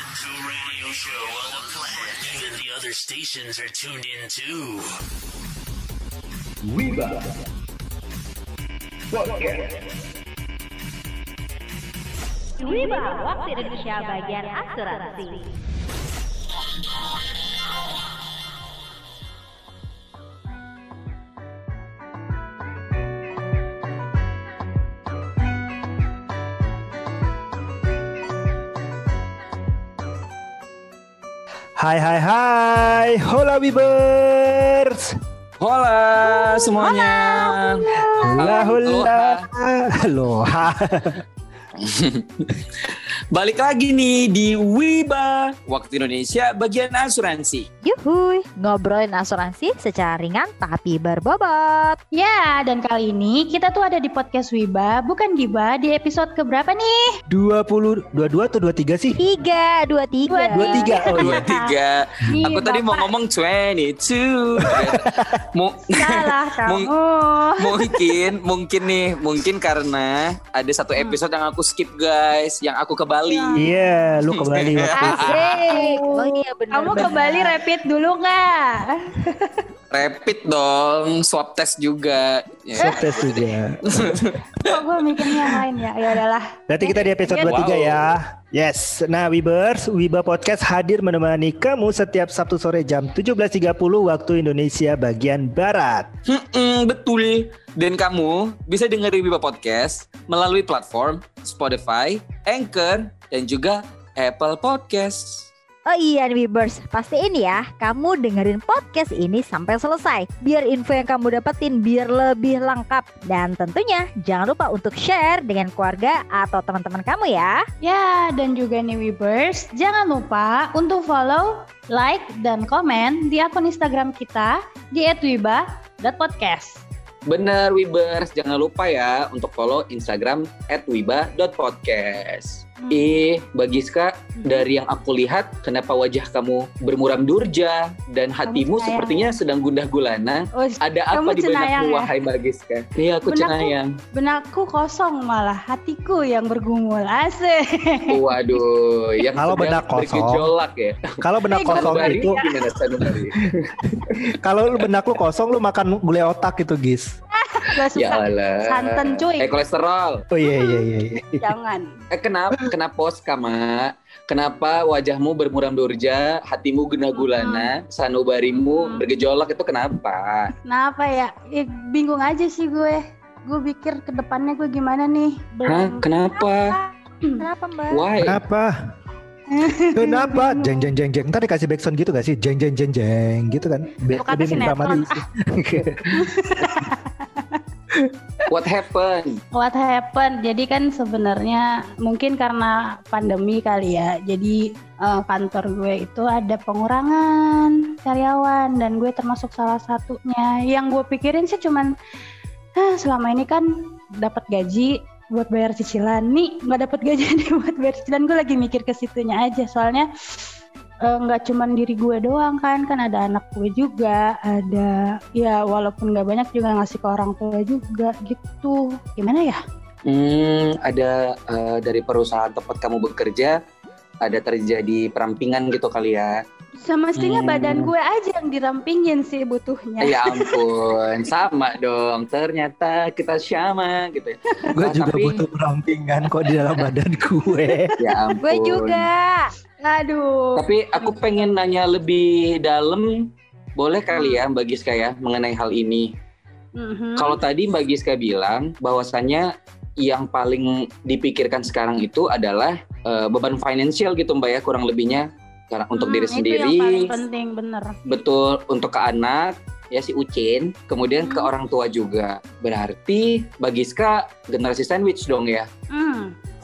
listen to a radio show on the planet. Even the other stations are tuned in too. Wiba Podcast Wiba, waktu Indonesia bagian asuransi. Hai hai hai, hola Wibers. Hola semuanya. Hola hola. Aloha. Balik lagi nih di Wiba Waktu Indonesia bagian asuransi. Yuhuy, ngobrolin asuransi secara ringan tapi berbobot. Ya, dan kali ini kita tuh ada di podcast Wiba, bukan Giba, di episode keberapa nih? 20 22 atau 23 sih? Tiga, dua, tiga. 23. Oh Dua iya. tiga. Ih, Aku tadi mau ngomong 22. Mu- Salah Mung- kamu. mungkin mungkin nih mungkin karena ada satu episode yang aku skip guys, yang aku ke Bali. Iya, lu ke Bali waktu itu. Asik. Oh iya benar. Kamu ke Bali rapid dulu nggak? Rapid dong, swab test juga. Ya. Swab test juga. Kok gue mikirnya yang lain ya? Ya udahlah. Berarti kita di episode Wow. 23 ya. Yes. Nah, Wibers, Wiba Podcast hadir menemani kamu setiap Sabtu sore jam 17.30 waktu Indonesia bagian Barat. Mm-mm, betul. Dan kamu bisa dengerin Wiba Podcast melalui platform Spotify, Anchor, dan juga Apple Podcast. Oh iya nih Wibers, pastiin ya kamu dengerin podcast ini sampai selesai. Biar info yang kamu dapetin biar lebih lengkap. Dan tentunya jangan lupa untuk share dengan keluarga atau teman-teman kamu ya. Ya, dan juga nih Webers, jangan lupa untuk follow, like, dan komen di akun Instagram kita di @wiba.podcast. Bener Wibers, jangan lupa ya untuk follow Instagram @wiba.podcast. Hmm. Eh, Bagiska, dari yang aku lihat, kenapa wajah kamu bermuram durja dan hatimu sepertinya sedang gundah gulana? Oh, Ada apa di cenayang benakmu, ya? wahai Bagiska? Iya, aku Benakku- cenayang. benakku kosong malah, hatiku yang bergumul. Asik. Waduh, yang Kalau benak kosong. bergejolak ya. Kalau benak kosong Sanubari itu, gimana Sanubari? kalau lu benak lu kosong lu makan gulai otak itu, Gis. Gak suka. ya Allah. Santan, cuy. Eh kolesterol. Oh iya iya iya. iya. Jangan. Eh kenapa kenapa Kama? Kenapa wajahmu bermuram durja, hatimu gena gulana, sanubarimu Hmm. bergejolak itu kenapa? Kenapa ya? Eh, bingung aja sih gue. Gue pikir ke depannya gue gimana nih. Hah? Kenapa? Kenapa mbak? Why? Kenapa? Kenapa? Jeng jeng jeng jeng. Ntar dikasih backsound gitu gak sih? Jeng jeng jeng jeng gitu kan? Biar Bukan lebih sinetron. What happened? What happened? Jadi kan sebenarnya mungkin karena pandemi kali ya. Jadi eh, kantor gue itu ada pengurangan karyawan dan gue termasuk salah satunya. Yang gue pikirin sih cuman "Ah, selama ini kan dapat gaji buat bayar cicilan nih nggak dapat gaji nih buat bayar cicilan gue lagi mikir ke situnya aja soalnya eh, nggak cuman diri gue doang kan kan ada anak gue juga ada ya walaupun nggak banyak juga ngasih ke orang tua juga gitu gimana ya Hmm, ada eh, dari perusahaan tempat kamu bekerja ada terjadi perampingan gitu kali ya? semestinya Hmm. badan gue aja yang dirampingin sih butuhnya Ya ampun, sama dong. Ternyata kita sama gitu. ya. gue Nah, juga tapi- butuh perampingan kok di dalam badan gue. Ya ampun. Gue juga. Aduh Tapi aku pengen nanya lebih dalam, boleh kali ya Mbak Giska ya mengenai hal ini. Mhm. Kalau tadi Mbak Giska bilang bahwasannya yang paling dipikirkan sekarang itu adalah eh, beban finansial gitu Mbak ya kurang lebihnya karena untuk Hmm, diri itu sendiri, yang paling penting bener betul untuk ke anak ya si Ucin, kemudian ke Hmm. orang tua juga. Berarti Mbak Giska generasi sandwich dong ya. Hmm,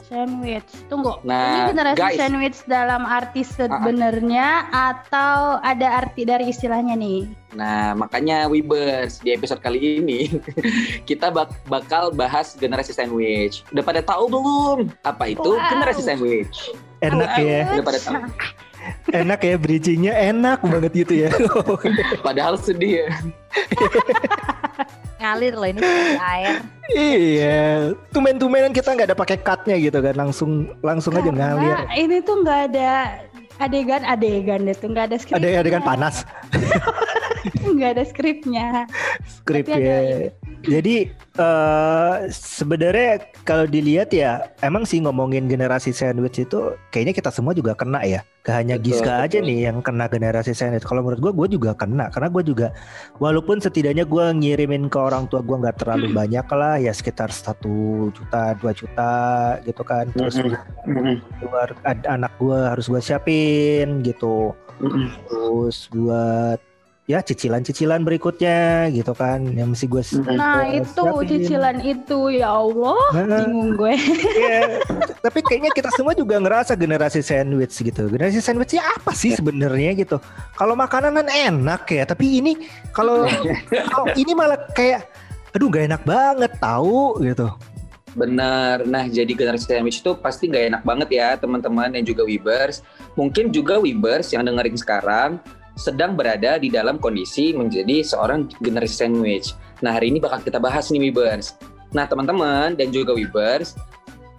sandwich. Tunggu. Nah, ini generasi guys. sandwich dalam arti sebenarnya atau ada arti dari istilahnya nih? Nah, makanya Webers di episode kali ini kita bak- bakal bahas generasi sandwich. Udah pada tahu belum apa itu Wow. generasi sandwich? Enak ya, Udah pada tahu. enak ya bridgingnya enak banget gitu ya. Padahal sedih ya. Ngalir loh ini air. Iya, tumen-tumenan kita nggak ada pakai cutnya gitu kan, langsung langsung aja ngalir. Karena ini tuh nggak ada adegan-adegan itu nggak ada skrip. Ada adegan panas, Nggak ada skripnya. skrip Tapi ada ya. Jadi eh sebenarnya kalau dilihat ya, emang sih ngomongin generasi sandwich itu kayaknya kita semua juga kena ya. Gak hanya Betul, Giska aja betul. nih yang kena generasi sandwich. Kalau menurut gue, gue juga kena karena gue juga, walaupun setidaknya gue ngirimin ke orang tua gue nggak terlalu banyak lah, ya sekitar satu juta, dua juta gitu kan. Terus luar ad- anak gue harus gue siapin gitu. Terus buat ya cicilan-cicilan berikutnya gitu kan yang mesti gue Nah gua itu siapin. cicilan itu ya Allah Nah, bingung gue. iya. tapi kayaknya kita semua juga ngerasa generasi sandwich gitu generasi sandwichnya apa sih sebenarnya gitu kalau makanan kan enak ya tapi ini kalau kalau ini malah kayak aduh gak enak banget tahu gitu Benar. Nah, jadi generasi sandwich itu pasti nggak enak banget ya, teman-teman dan juga Webers. Mungkin juga Webers yang dengerin sekarang sedang berada di dalam kondisi menjadi seorang generasi sandwich. Nah, hari ini bakal kita bahas nih Webers. Nah, teman-teman dan juga Webers,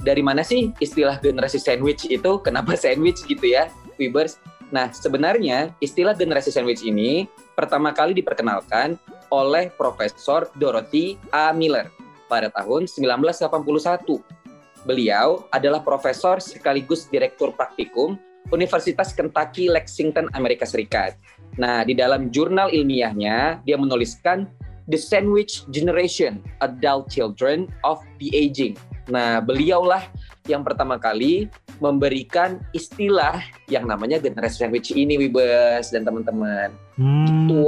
dari mana sih istilah generasi sandwich itu? Kenapa sandwich gitu ya, Webers? Nah, sebenarnya istilah generasi sandwich ini pertama kali diperkenalkan oleh Profesor Dorothy A. Miller pada tahun 1981. Beliau adalah profesor sekaligus direktur praktikum Universitas Kentucky Lexington Amerika Serikat. Nah, di dalam jurnal ilmiahnya dia menuliskan The Sandwich Generation: Adult Children of the Aging. Nah, beliaulah yang pertama kali memberikan istilah yang namanya generasi sandwich ini, Wibes dan teman-teman. Hmm, itu.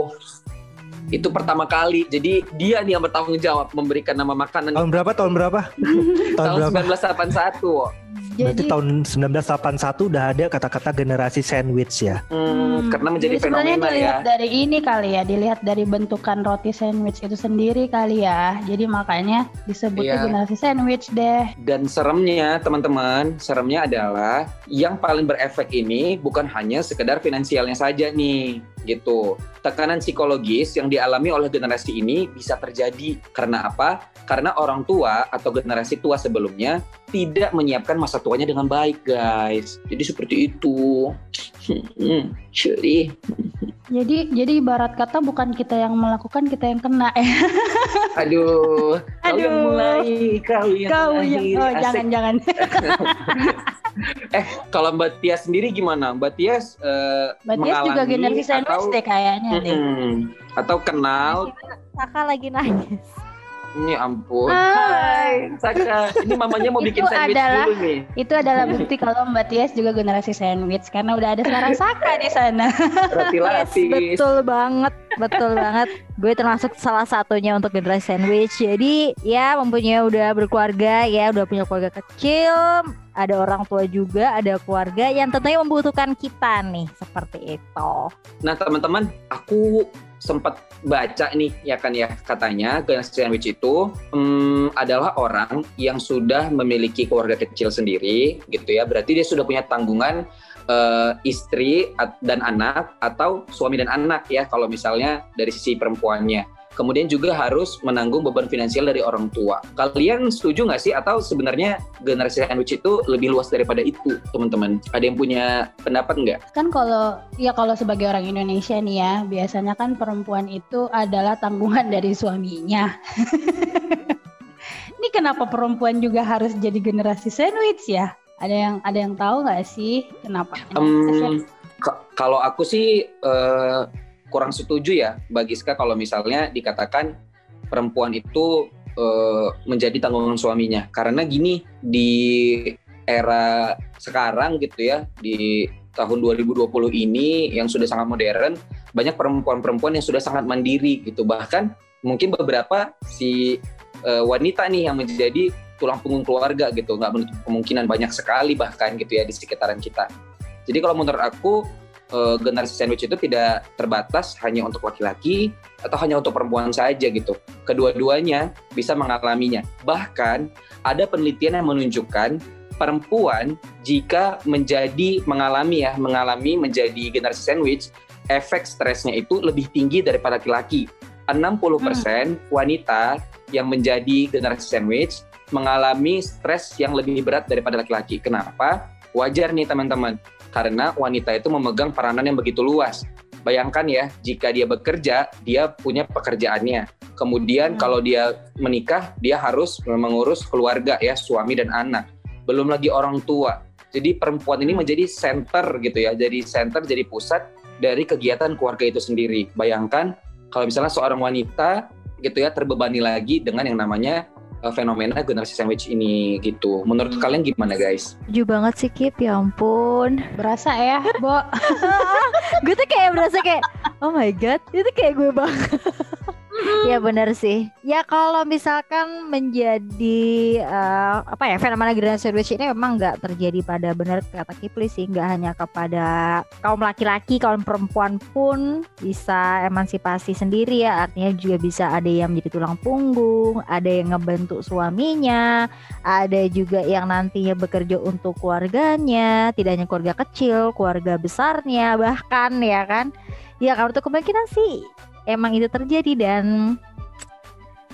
Itu pertama kali. Jadi dia nih yang bertanggung jawab memberikan nama makanan. Tahun berapa? Tahun berapa? Tahun tahun berapa? 1981 berarti Jadi tahun 1981 udah ada kata-kata generasi sandwich ya Hmm, Hmm, karena menjadi jadi sebenarnya fenomena dilihat ya dari ini kali ya, dilihat dari bentukan roti sandwich itu sendiri kali ya. Jadi makanya disebutnya Iya. generasi sandwich deh. dan seremnya teman-teman seremnya adalah yang paling berefek ini bukan hanya sekedar finansialnya saja nih gitu. Tekanan psikologis yang dialami oleh generasi ini bisa terjadi. Karena apa? Karena orang tua atau generasi tua sebelumnya tidak menyiapkan masa tuanya dengan baik guys. Jadi seperti itu. Hmm, jadi Jadi jadi ibarat kata bukan kita yang melakukan, kita yang kena ya. aduh kau yang Aduh. mulai kau yang Kau yang oh jangan jangan. Eh, kalau Mbak Tias sendiri gimana? Mbak Tias eh, Mbak Tias juga mengalami generasi sandwich atau, deh kayaknya deh. Mm-mm. atau kenal? Saka lagi nangis. Ini ampun. Hai. Saka. Ini mamanya mau bikin Itu sandwich adalah- dulu nih. Itu adalah bukti kalau Mbak Tias juga generasi sandwich karena udah ada suara Saka di sana. Roti Yes, betul banget, betul banget. Gue termasuk salah satunya untuk generasi sandwich. Jadi ya mempunyai udah berkeluarga ya, udah punya keluarga kecil, ada orang tua juga, ada keluarga yang tentunya membutuhkan kita nih seperti itu. Nah, teman-teman, aku sempat baca nih ya kan ya katanya generasi sandwich itu hmm, adalah orang yang sudah memiliki keluarga kecil sendiri gitu ya berarti dia sudah punya tanggungan eh, istri dan anak atau suami dan anak ya kalau misalnya dari sisi perempuannya kemudian juga harus menanggung beban finansial dari orang tua kalian setuju nggak sih atau sebenarnya generasi sandwich itu lebih luas daripada itu teman-teman ada yang punya pendapat nggak Kan kalau ya kalau sebagai orang Indonesia nih ya, biasanya kan perempuan itu adalah tanggungan dari suaminya. Ini kenapa perempuan juga harus jadi generasi sandwich ya? Ada yang ada yang tahu nggak sih kenapa? Ka- kalau aku sih eh, kurang setuju ya bagi Giska kalau misalnya dikatakan perempuan itu eh, menjadi tanggungan suaminya. Karena gini di era sekarang gitu ya di tahun 2020 ini yang sudah sangat modern banyak perempuan-perempuan yang sudah sangat mandiri gitu. Bahkan mungkin beberapa si eh, wanita nih yang menjadi tulang punggung keluarga gitu. Nggak menutup kemungkinan banyak sekali bahkan gitu ya di sekitaran kita. Jadi kalau menurut aku eh, generasi sandwich itu tidak terbatas hanya untuk laki-laki atau hanya untuk perempuan saja gitu. Kedua-duanya bisa mengalaminya. Bahkan ada penelitian yang menunjukkan perempuan jika menjadi mengalami ya mengalami menjadi generasi sandwich, efek stresnya itu lebih tinggi daripada laki-laki. 60% wanita yang menjadi generasi sandwich mengalami stres yang lebih berat daripada laki-laki. Kenapa? Wajar nih teman-teman, karena wanita itu memegang peranan yang begitu luas. Bayangkan ya, jika dia bekerja, dia punya pekerjaannya. Kemudian Hmm. kalau dia menikah, dia harus mengurus keluarga ya, suami dan anak. Belum lagi orang tua. Jadi perempuan ini menjadi center gitu ya, jadi center, jadi pusat dari kegiatan keluarga itu sendiri. Bayangkan kalau misalnya seorang wanita gitu ya terbebani lagi dengan yang namanya uh, fenomena generasi sandwich ini gitu. Menurut kalian gimana guys? Setuju banget sih Kip, ya ampun. Berasa ya, Bo. gue tuh kayak berasa kayak, oh my god, itu kayak gue banget. ya benar sih. Ya kalau misalkan menjadi eh, apa ya fenomena generasi sandwich ini memang nggak terjadi pada benar kata Kipli sih, nggak hanya kepada kaum laki-laki, kaum perempuan pun bisa emansipasi sendiri ya. Artinya juga bisa ada yang menjadi tulang punggung, ada yang ngebentuk suaminya, ada juga yang nantinya bekerja untuk keluarganya, tidak hanya keluarga kecil, keluarga besarnya bahkan ya kan. Ya kalau untuk kemungkinan sih emang itu terjadi dan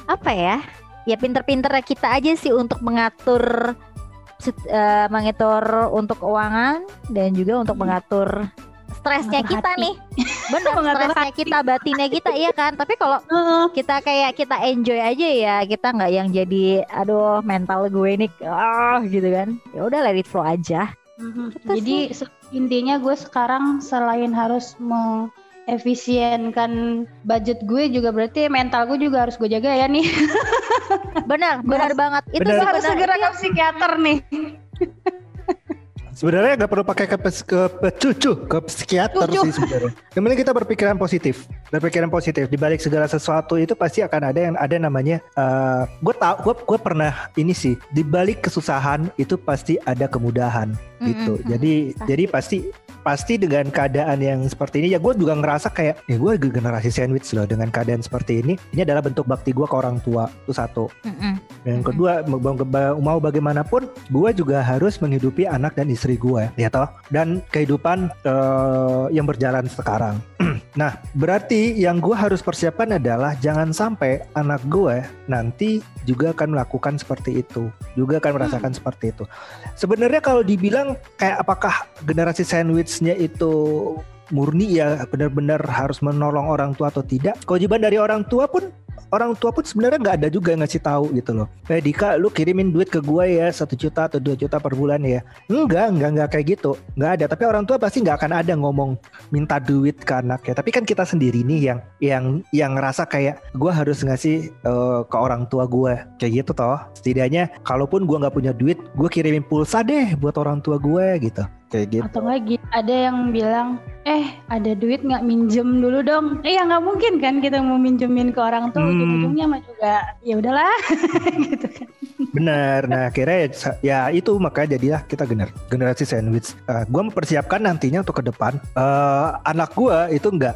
apa ya? Ya pinter-pinter kita aja sih untuk mengatur eh, mengatur untuk keuangan dan juga untuk mengatur stresnya Mengatur kita hati. nih. Benar, stresnya kita, batinnya kita iya kan. Tapi kalau kita kayak kita enjoy aja ya kita nggak yang jadi aduh mental gue ini ah gitu kan ya udah let it flow aja Mhm. Gitu Jadi se- intinya gue sekarang selain harus mengefisienkan budget gue juga berarti mental gue juga harus gue jaga ya nih. benar benar banget itu sih harus benar. segera ke psikiater nih. Sebenarnya nggak perlu pakai ke, ke, pe- cucu ke psikiater Cucu. sih sebenarnya. Yang penting kita berpikiran positif, berpikiran positif. Di balik segala sesuatu itu pasti akan ada yang ada namanya. eh gue tau, gue gue pernah ini sih. Di balik kesusahan itu pasti ada kemudahan gitu. Mm-mm. Jadi Pasti. jadi pasti pasti dengan keadaan yang seperti ini ya gue juga ngerasa kayak ya gue generasi sandwich loh dengan keadaan seperti ini. Ini adalah bentuk bakti gue ke orang tua itu satu. Mm-mm. dan yang kedua mau, mau- mau bagaimanapun gue juga harus menghidupi anak dan istri gue ya toh. Dan kehidupan eh, yang berjalan sekarang nah berarti yang gue harus persiapkan adalah jangan sampai anak gue nanti juga akan melakukan seperti itu juga akan merasakan seperti itu. Sebenarnya kalau dibilang kayak apakah generasi sandwichnya itu murni ya benar-benar harus menolong orang tua atau tidak kewajiban dari orang tua pun orang tua pun sebenarnya nggak ada juga yang ngasih tahu gitu loh. Eh Dika, lu kirimin duit ke gue ya satu juta atau dua juta per bulan ya. Enggak, enggak, enggak kayak gitu. Enggak ada. Tapi orang tua pasti nggak akan ada ngomong minta duit ke anaknya. Tapi kan kita sendiri nih yang yang yang ngerasa kayak gue harus ngasih eh, ke orang tua gue kayak gitu toh. Setidaknya kalaupun gue nggak punya duit, gue kirimin pulsa deh buat orang tua gue gitu. Kayak gitu. Atau gitu, ada yang bilang, eh ada duit nggak minjem dulu dong. Eh ya nggak mungkin kan kita mau minjemin ke orang tua, Hmm. ujung-ujungnya mah juga ya udahlah gitu kan. Bener. Nah akhirnya ya, ya itu makanya jadilah kita gener generasi sandwich. gue mempersiapkan nantinya untuk ke depan. eh, anak gue itu nggak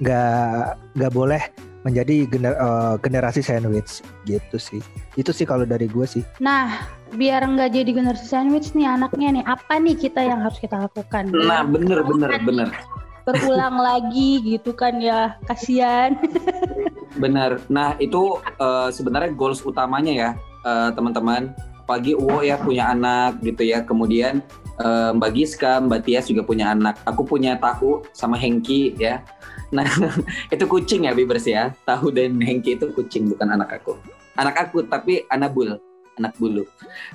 nggak nggak boleh menjadi gener, eh, generasi sandwich gitu sih. Itu sih kalau dari gue sih. Nah, biar nggak jadi generasi sandwich nih anaknya nih, apa nih kita yang harus kita lakukan? Nah, bener bener bener Berulang lagi gitu kan ya, kasihan. bener. Nah itu eh, sebenarnya goals utamanya ya eh, teman-teman. Pagi Uwo ya punya anak gitu ya. Kemudian eh, Mbak Giska, Mbak Tias juga punya anak. Aku punya tahu sama Hengki ya. Nah itu kucing ya Bibers ya. Tahu dan Hengki itu kucing bukan anak aku. Anak aku tapi anak bul, anak bulu.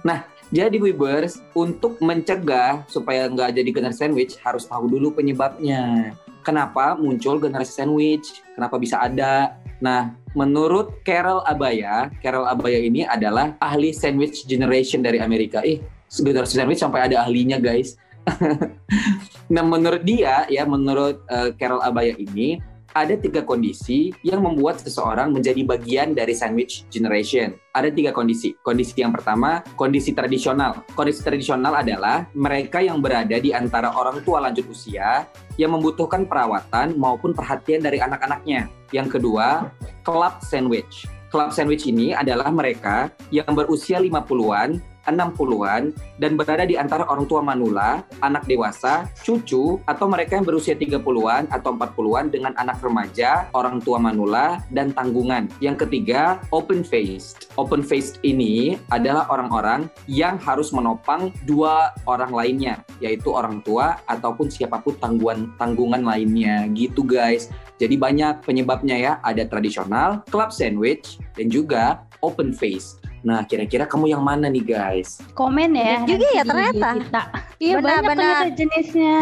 Nah jadi Wibers untuk mencegah supaya nggak jadi generasi sandwich harus tahu dulu penyebabnya. Kenapa muncul generasi sandwich? Kenapa bisa ada? Nah, menurut Carol Abaya, Carol Abaya ini adalah ahli sandwich generation dari Amerika. Ih, generasi sandwich sampai ada ahlinya, guys. nah, menurut dia ya, menurut eh, Carol Abaya ini ada tiga kondisi yang membuat seseorang menjadi bagian dari sandwich generation. Ada tiga kondisi. Kondisi yang pertama, kondisi tradisional. Kondisi tradisional adalah mereka yang berada di antara orang tua lanjut usia yang membutuhkan perawatan maupun perhatian dari anak-anaknya. Yang kedua, club sandwich. Club sandwich ini adalah mereka yang berusia 50-an 60-an dan berada di antara orang tua manula, anak dewasa, cucu, atau mereka yang berusia 30-an atau 40-an dengan anak remaja, orang tua manula, dan tanggungan. Yang ketiga, open faced. Open faced ini adalah orang-orang yang harus menopang dua orang lainnya, yaitu orang tua ataupun siapa pun tanggungan tanggungan lainnya gitu guys. Jadi banyak penyebabnya ya, ada tradisional, club sandwich, dan juga open face. Nah, kira-kira kamu yang mana nih guys? Komen ya. Banyak juga ya ternyata. Kita. Iya Benar, banyak benar. jenisnya.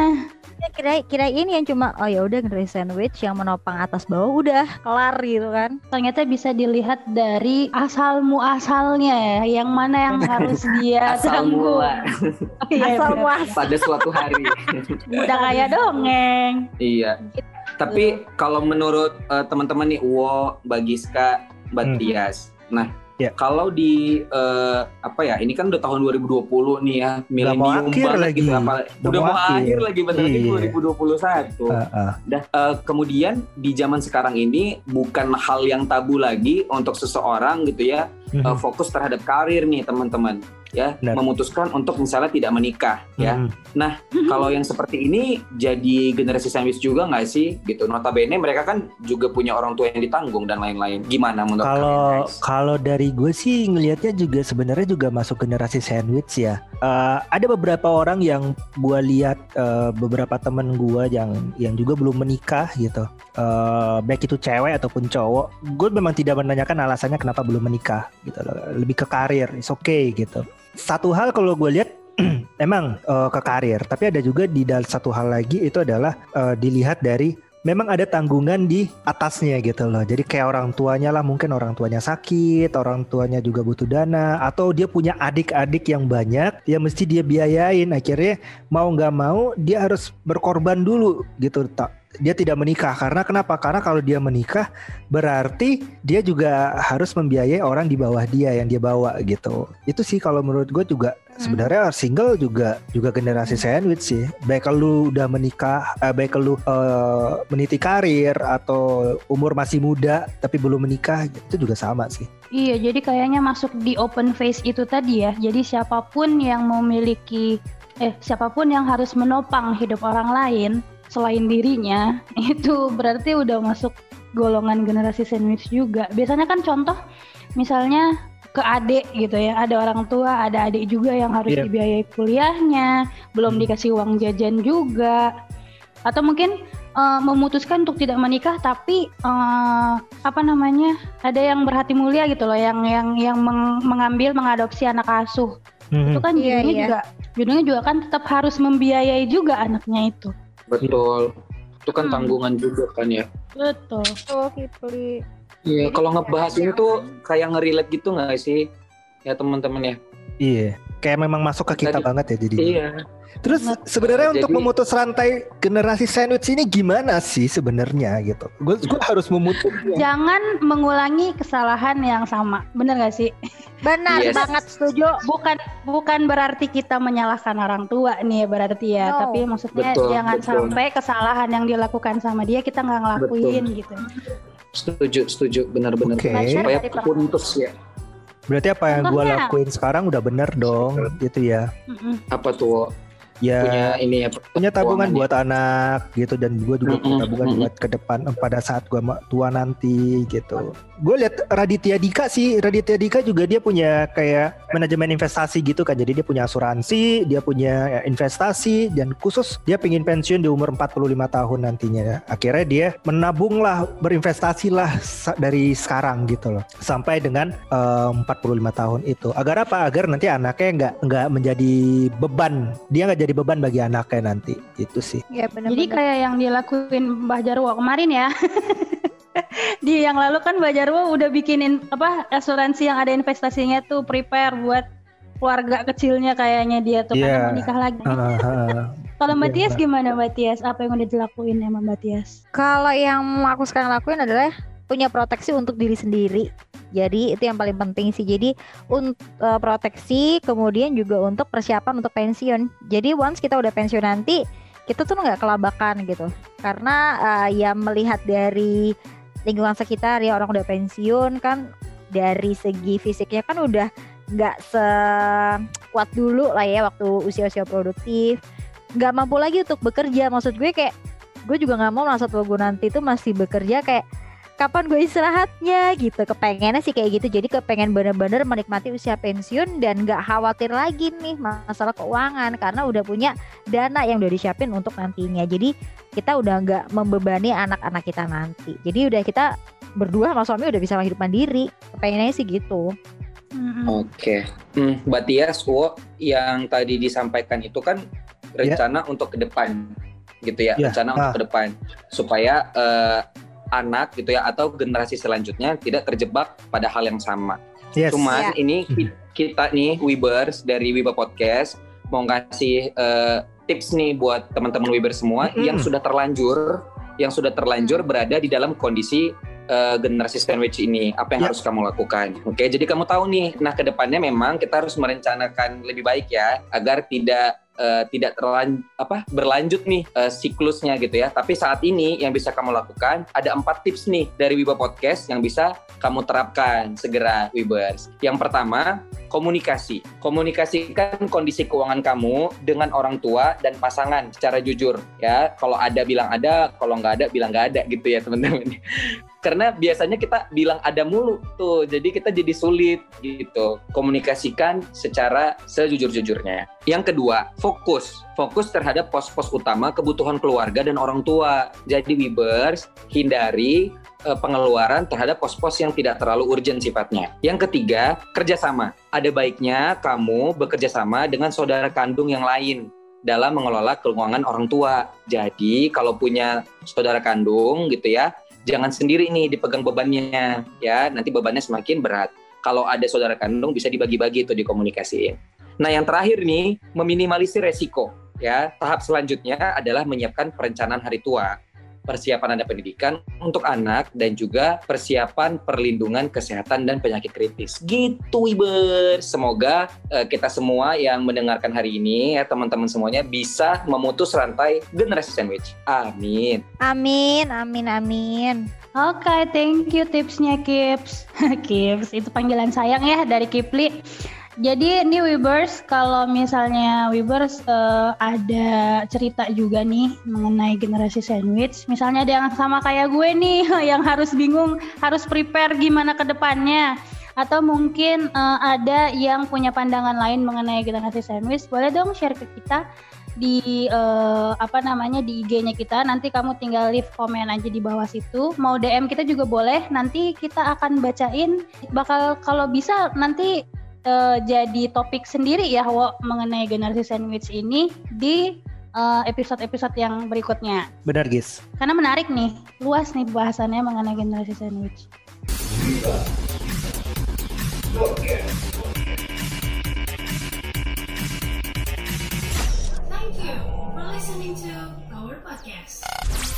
Ya, kira kira ini yang cuma oh ya udah generasi sandwich yang menopang atas bawah udah kelar gitu kan. Ternyata bisa dilihat dari asal muasalnya ya, yang mana yang harus dia Asal tanggung. mula Iya, Asal pada suatu hari. Udah kayak dongeng. iya. Tapi kalau menurut eh, teman-teman nih, Uwo, Mbak Giska, Mbak Hmm. Tias. Nah, Ya. kalau di eh, apa ya? Ini kan udah tahun 2020 nih ya, milenium banget lagi. gitu apa. Udah Udah, mau akhir. akhir lagi bentar lagi Iya. 2021. Heeh. Dah, eh, kemudian di zaman sekarang ini bukan hal yang tabu lagi untuk seseorang gitu ya Mhm. eh, fokus terhadap karir nih teman-teman ya Benar. memutuskan untuk misalnya tidak menikah ya Mhm. kalau yang seperti ini jadi generasi sandwich juga nggak sih gitu notabene mereka kan juga punya orang tua yang ditanggung dan lain-lain gimana menurut kalian Kalau guys kalau dari gue sih ngelihatnya juga sebenarnya juga masuk generasi sandwich ya. Eh, ada beberapa orang yang gue lihat eh, beberapa temen gue yang yang juga belum menikah gitu. Eh, baik itu cewek ataupun cowok. Gue memang tidak menanyakan alasannya kenapa belum menikah gitu loh. Lebih ke karir, is okay gitu. Satu hal kalau gue lihat emang eh, ke karir, tapi ada juga di dalam satu hal lagi itu adalah eh, dilihat dari memang ada tanggungan di atasnya gitu loh. Jadi kayak orang tuanya lah mungkin orang tuanya sakit, orang tuanya juga butuh dana atau dia punya adik-adik yang banyak yang mesti dia biayain. Akhirnya mau nggak mau dia harus berkorban dulu gitu. Tak dia tidak menikah karena kenapa? Karena kalau dia menikah berarti dia juga harus membiayai orang di bawah dia yang dia bawa gitu. Itu sih kalau menurut gue juga sebenarnya single juga juga generasi sandwich sih. Baik lu udah menikah, eh, baik lu eh, meniti karir atau umur masih muda tapi belum menikah itu juga sama sih. Iya, jadi kayaknya masuk di open face itu tadi ya. Jadi siapa pun yang memiliki eh siapa pun yang harus menopang hidup orang lain selain dirinya, itu berarti udah masuk golongan generasi sandwich juga. Biasanya kan contoh misalnya ke adik gitu ya, ada orang tua, ada adik juga yang harus Iya. dibiayai kuliahnya, belum Hmm. dikasih uang jajan juga. Atau mungkin eh, memutuskan untuk tidak menikah tapi eh, apa namanya ada yang berhati mulia gitu loh yang yang yang meng- mengambil mengadopsi anak asuh itu kan Iya, judulnya iya. juga judulnya juga kan tetap harus membiayai juga anaknya itu betul itu kan Hmm. tanggungan juga kan ya betul Oh, Kipli. iya Jadi kalau ngebahas ini tuh kayak nge-relate gitu nggak sih ya teman-teman ya Iya, kayak memang masuk ke kita Tadi- banget ya jadi. iya Terus sebenarnya Jadi- untuk memutus rantai generasi sandwich ini gimana sih sebenarnya gitu? Gue harus memutusnya. jangan mengulangi kesalahan yang sama bener gak sih Benar Yes. banget setuju. bukan bukan berarti kita menyalahkan orang tua nih berarti ya No. tapi maksudnya Betul, jangan betul. sampai kesalahan yang dilakukan sama dia kita nggak ngelakuin gitu setuju setuju benar-benar Oke. supaya putus ya Berarti apa yang gue lakuin sekarang udah bener dong, gitu ya? Apa tuh Ya punya ini ya punya tabungan keuangan buat anak gitu dan gue juga punya tabungan buat ke depan pada saat gue tua nanti gitu. Gue lihat Raditya Dika sih, Raditya Dika juga dia punya kayak manajemen investasi gitu kan. Jadi dia punya asuransi, dia punya ya, investasi dan khusus dia pengen pensiun di umur 45 tahun nantinya. Akhirnya dia menabung lah, berinvestasi lah dari sekarang gitu loh. Sampai dengan eh, 45 tahun itu. Agar apa? Agar nanti anaknya nggak nggak menjadi beban. Dia nggak jadi beban bagi anaknya nanti. Itu sih. Ya benar. Jadi kayak yang dilakuin Mbah Jarwo kemarin ya. Di yang lalu kan Mbah Jarwo udah bikinin apa asuransi yang ada investasinya tuh prepare buat keluarga kecilnya kayaknya dia tuh Iya. karena mau nikah lagi. Ah, ah. Kalau Mbak Iya, Tias gimana Mbak Tias? Apa yang udah dilakuin sama Mbak Tias? Kalau yang aku sekarang lakuin adalah punya proteksi untuk diri sendiri. Jadi itu yang paling penting sih. Jadi untuk proteksi, kemudian juga untuk persiapan untuk pensiun. Jadi once kita udah pensiun nanti, kita tuh nggak kelabakan gitu. Karena eh, ya melihat dari lingkungan sekitar ya orang udah pensiun kan dari segi fisiknya kan udah nggak sekuat dulu lah ya waktu usia-usia produktif nggak mampu lagi untuk bekerja maksud gue kayak gue juga nggak mau masa tua gue nanti tuh masih bekerja kayak kapan gue istirahatnya gitu. Kepengennya sih kayak gitu. Jadi kepengen bener-bener menikmati usia pensiun dan nggak khawatir lagi nih masalah keuangan karena udah punya dana yang udah disiapin untuk nantinya. Jadi kita udah nggak membebani anak-anak kita nanti. Jadi udah kita berdua sama suami udah bisa hidup mandiri. Kepengennya sih gitu. Mm-mm. Oke, hmm, Mbak Tias, Wo, yang tadi disampaikan itu kan rencana untuk ke depan, gitu ya, Ya, rencana ah. untuk ke depan, supaya eh, anak gitu ya atau generasi selanjutnya tidak terjebak pada hal yang sama. Yes. Cuman ini ki- kita nih Webers dari Wiba Podcast mau ngasih eh, tips nih buat teman-teman Webers semua Mm-mm. yang sudah terlanjur, yang sudah terlanjur berada di dalam kondisi eh, generasi sandwich ini. Apa yang Ya. harus kamu lakukan? Oke, jadi kamu tahu nih. Nah, ke depannya memang kita harus merencanakan lebih baik ya agar tidak eh, tidak terlan apa berlanjut nih eh, siklusnya gitu ya. Tapi saat ini yang bisa kamu lakukan ada empat tips nih dari Wiba Podcast yang bisa kamu terapkan segera Wibers. Yang pertama, komunikasi. Komunikasikan kondisi keuangan kamu dengan orang tua dan pasangan secara jujur ya. Kalau ada bilang ada, kalau nggak ada bilang nggak ada gitu ya teman-teman. Karena biasanya kita bilang ada mulu tuh, jadi kita jadi sulit gitu. Komunikasikan secara sejujur-jujurnya. Yang kedua, fokus. Fokus terhadap pos-pos utama kebutuhan keluarga dan orang tua. Jadi Wibers, hindari eh, pengeluaran terhadap pos-pos yang tidak terlalu urgent sifatnya. Yang ketiga, kerjasama. Ada baiknya kamu bekerja sama dengan saudara kandung yang lain dalam mengelola keuangan orang tua. Jadi kalau punya saudara kandung gitu ya, jangan sendiri nih dipegang bebannya ya, nanti bebannya semakin berat. Kalau ada saudara kandung bisa dibagi-bagi itu dikomunikasiin. Nah yang terakhir nih, meminimalisir resiko ya. Tahap selanjutnya adalah menyiapkan perencanaan hari tua persiapan ada pendidikan untuk anak dan juga persiapan perlindungan kesehatan dan penyakit kritis. Gitu Iber. Semoga eh, kita semua yang mendengarkan hari ini ya teman-teman semuanya bisa memutus rantai generasi sandwich. Amin. amin amin amin Oke, thank you tipsnya Kips. Kips, itu panggilan sayang ya dari Kipli. Jadi ini Webers, kalau misalnya Webers eh, ada cerita juga nih mengenai generasi sandwich. Misalnya ada yang sama kayak gue nih, yang harus bingung, harus prepare gimana ke depannya. Atau mungkin eh, ada yang punya pandangan lain mengenai generasi sandwich, boleh dong share ke kita di eh, apa namanya di IG-nya kita. Nanti kamu tinggal leave komen aja di bawah situ. Mau DM kita juga boleh. Nanti kita akan bacain. Bakal kalau bisa nanti eh, jadi topik sendiri ya Wo mengenai generasi sandwich ini di eh, episode-episode yang berikutnya. Benar, Gis. Karena menarik nih, luas nih bahasannya mengenai generasi sandwich. Thank you for listening to our podcast.